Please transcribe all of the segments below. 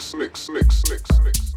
mix, mix, mix, mix, mix.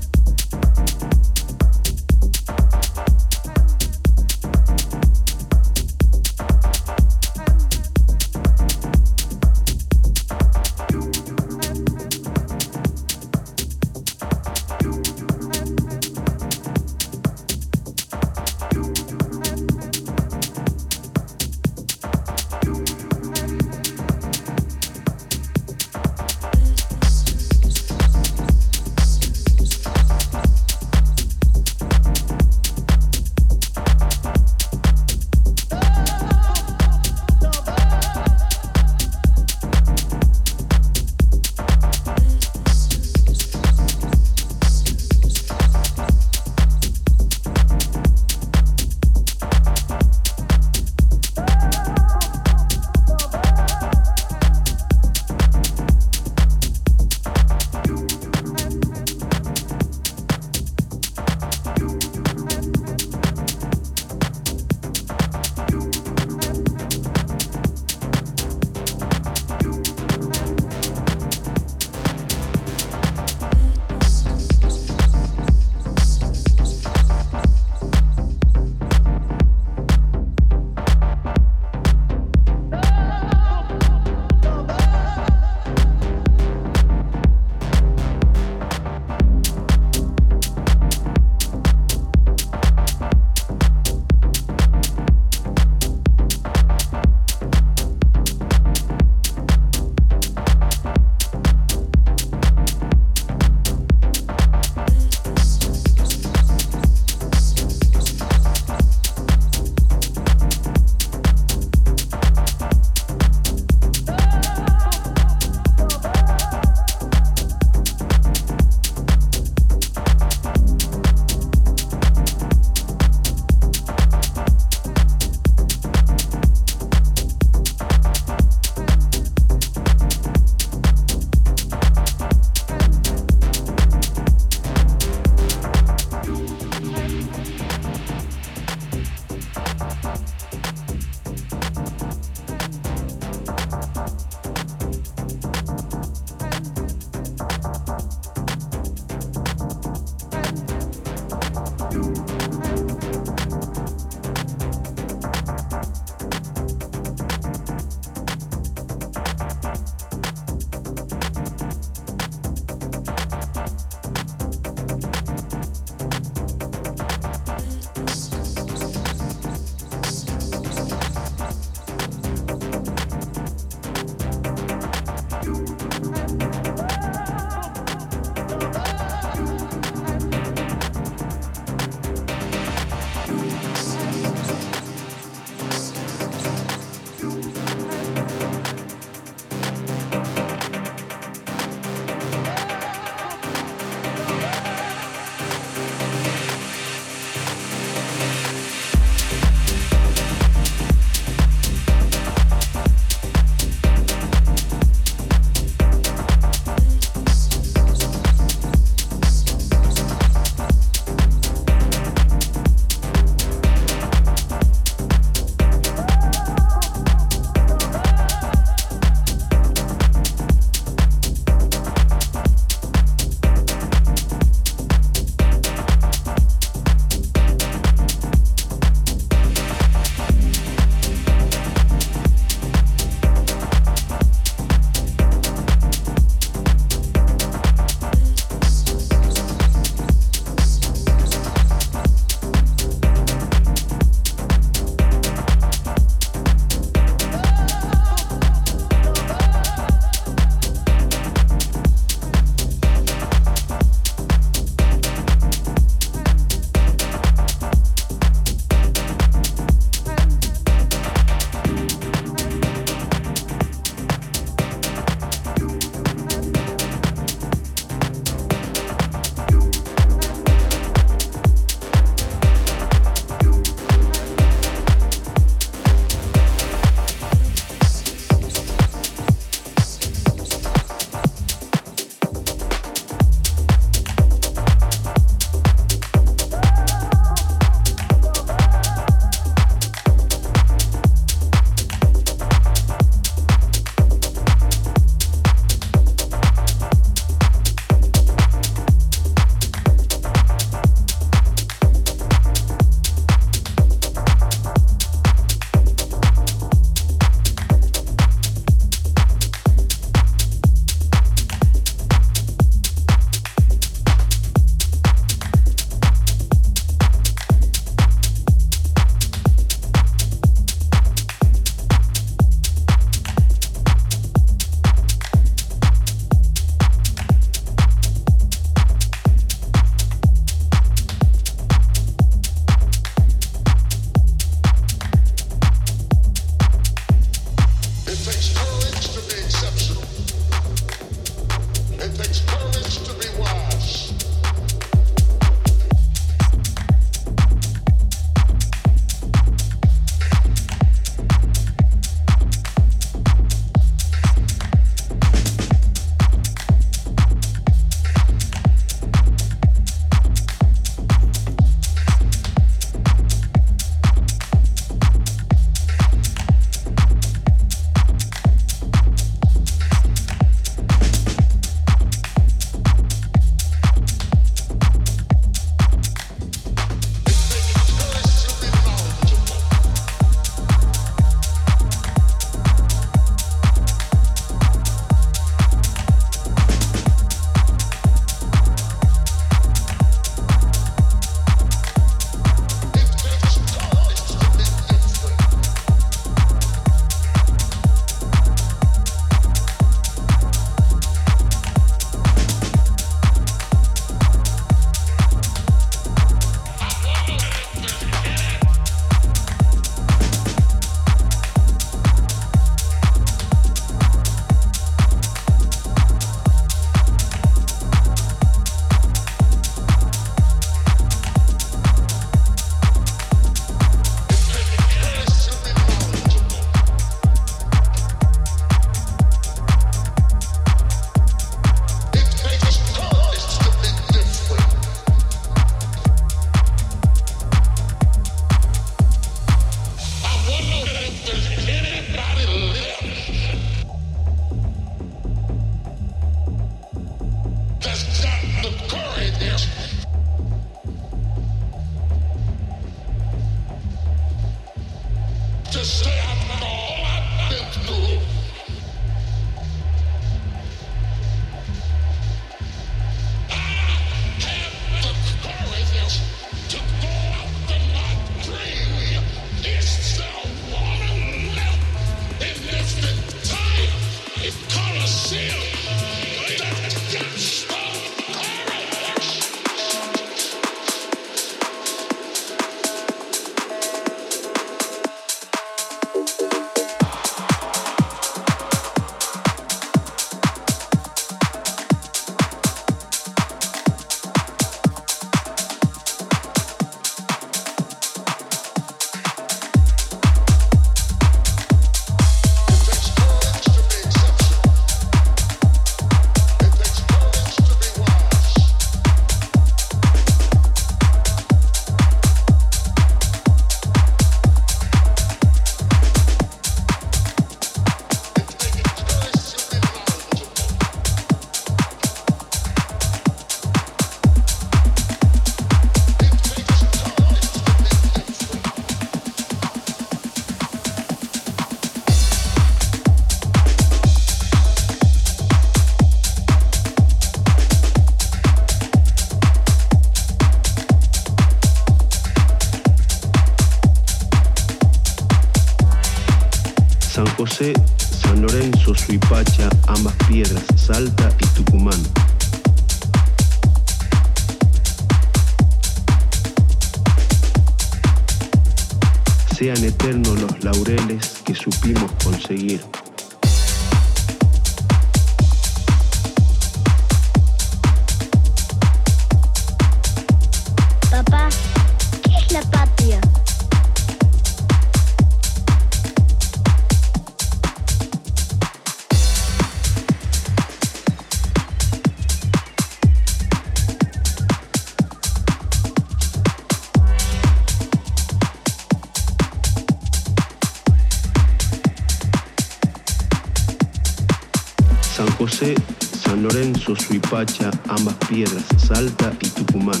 Salta y Tucumán,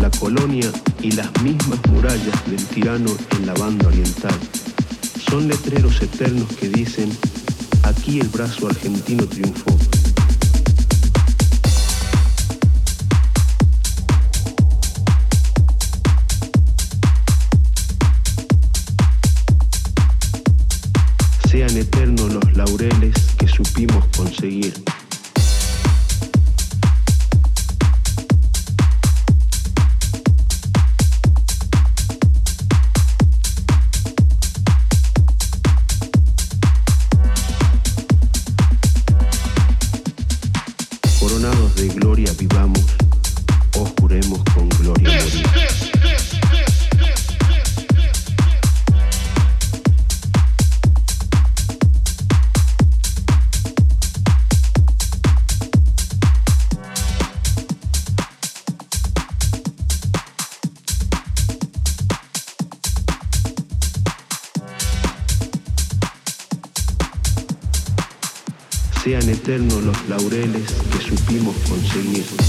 la colonia y las mismas murallas del tirano en la banda oriental. Son letreros eternos que dicen, aquí el brazo argentino triunfó. laureles que supimos conseguir.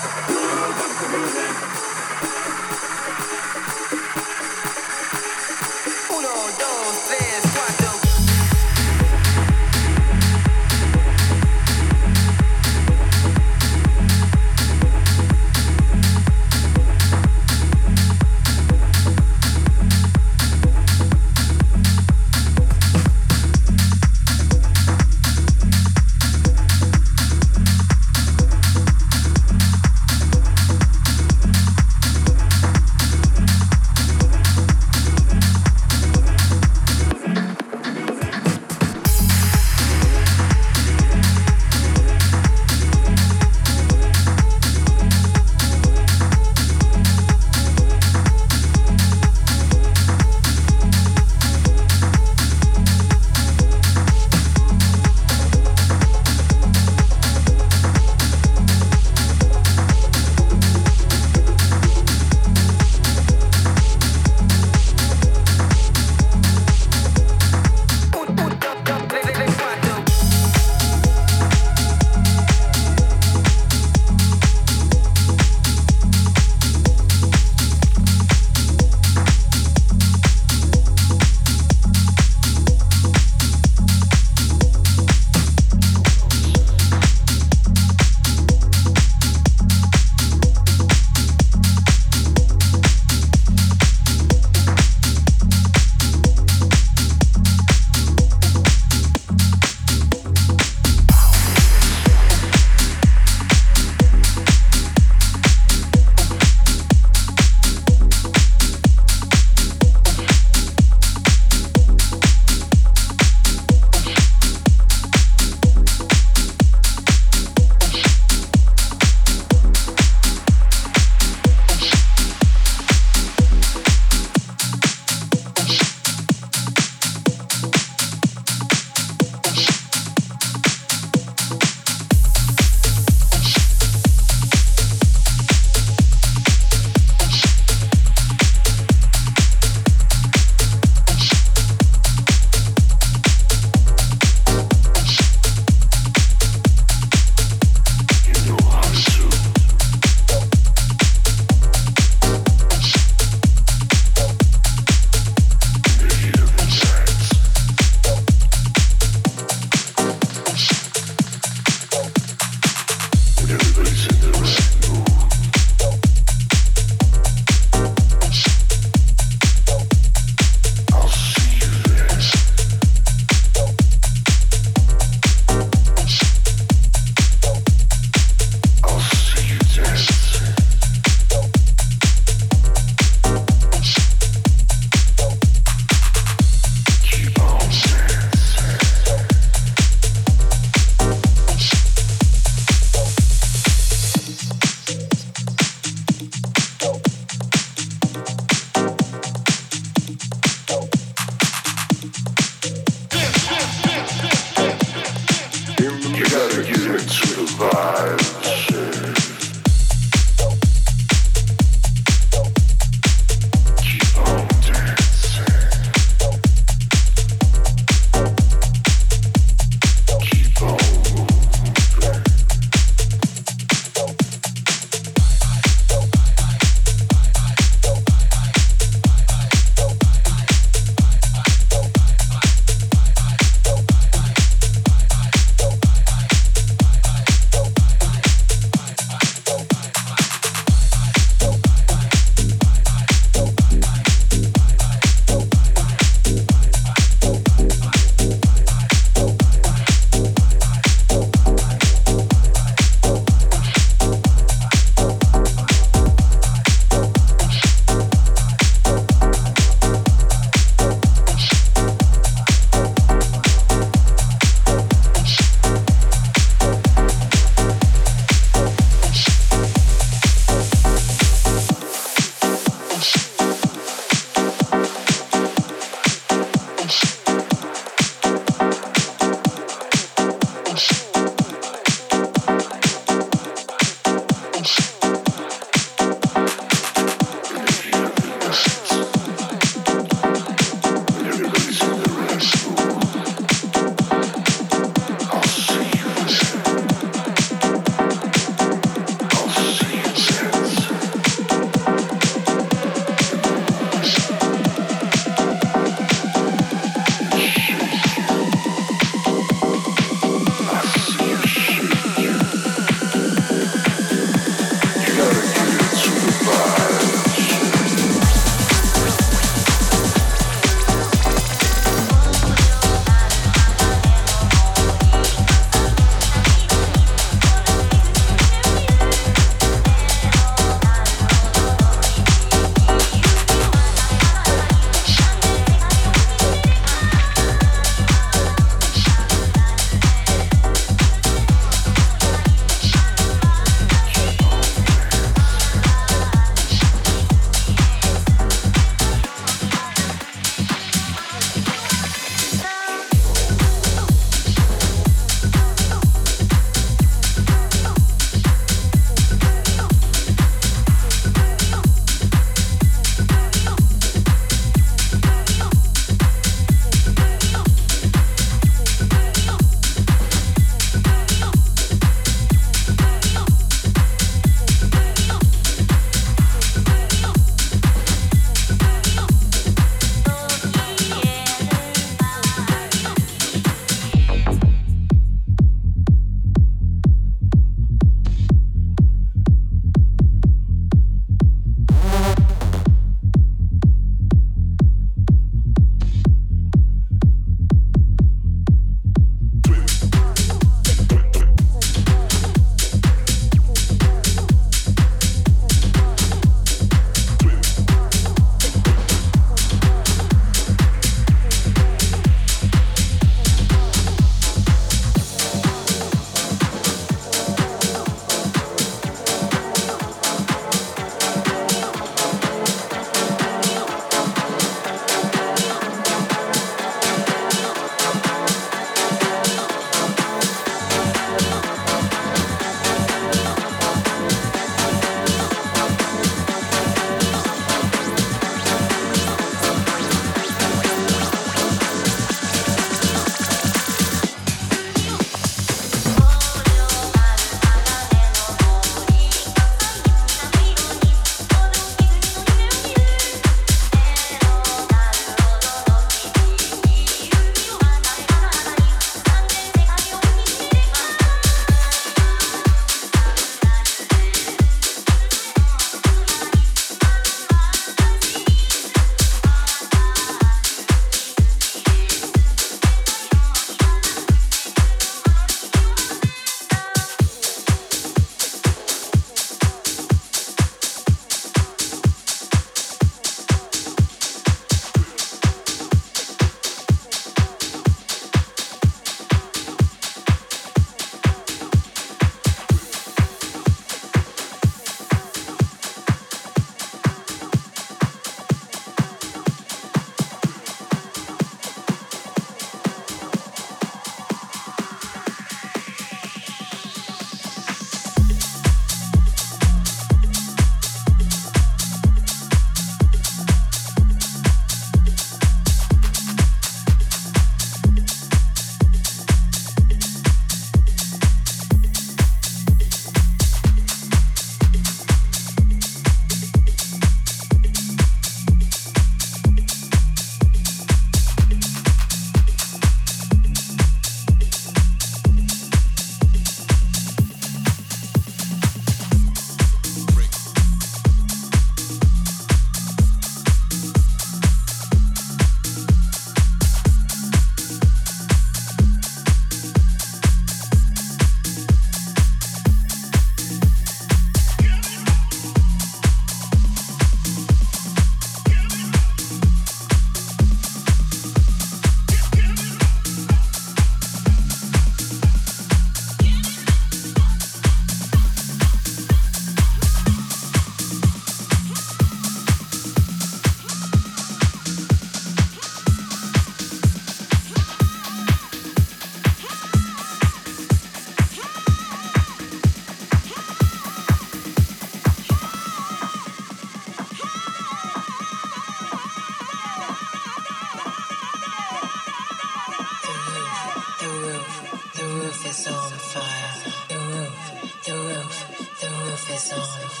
is on fire. The roof, the roof, the roof is on fire.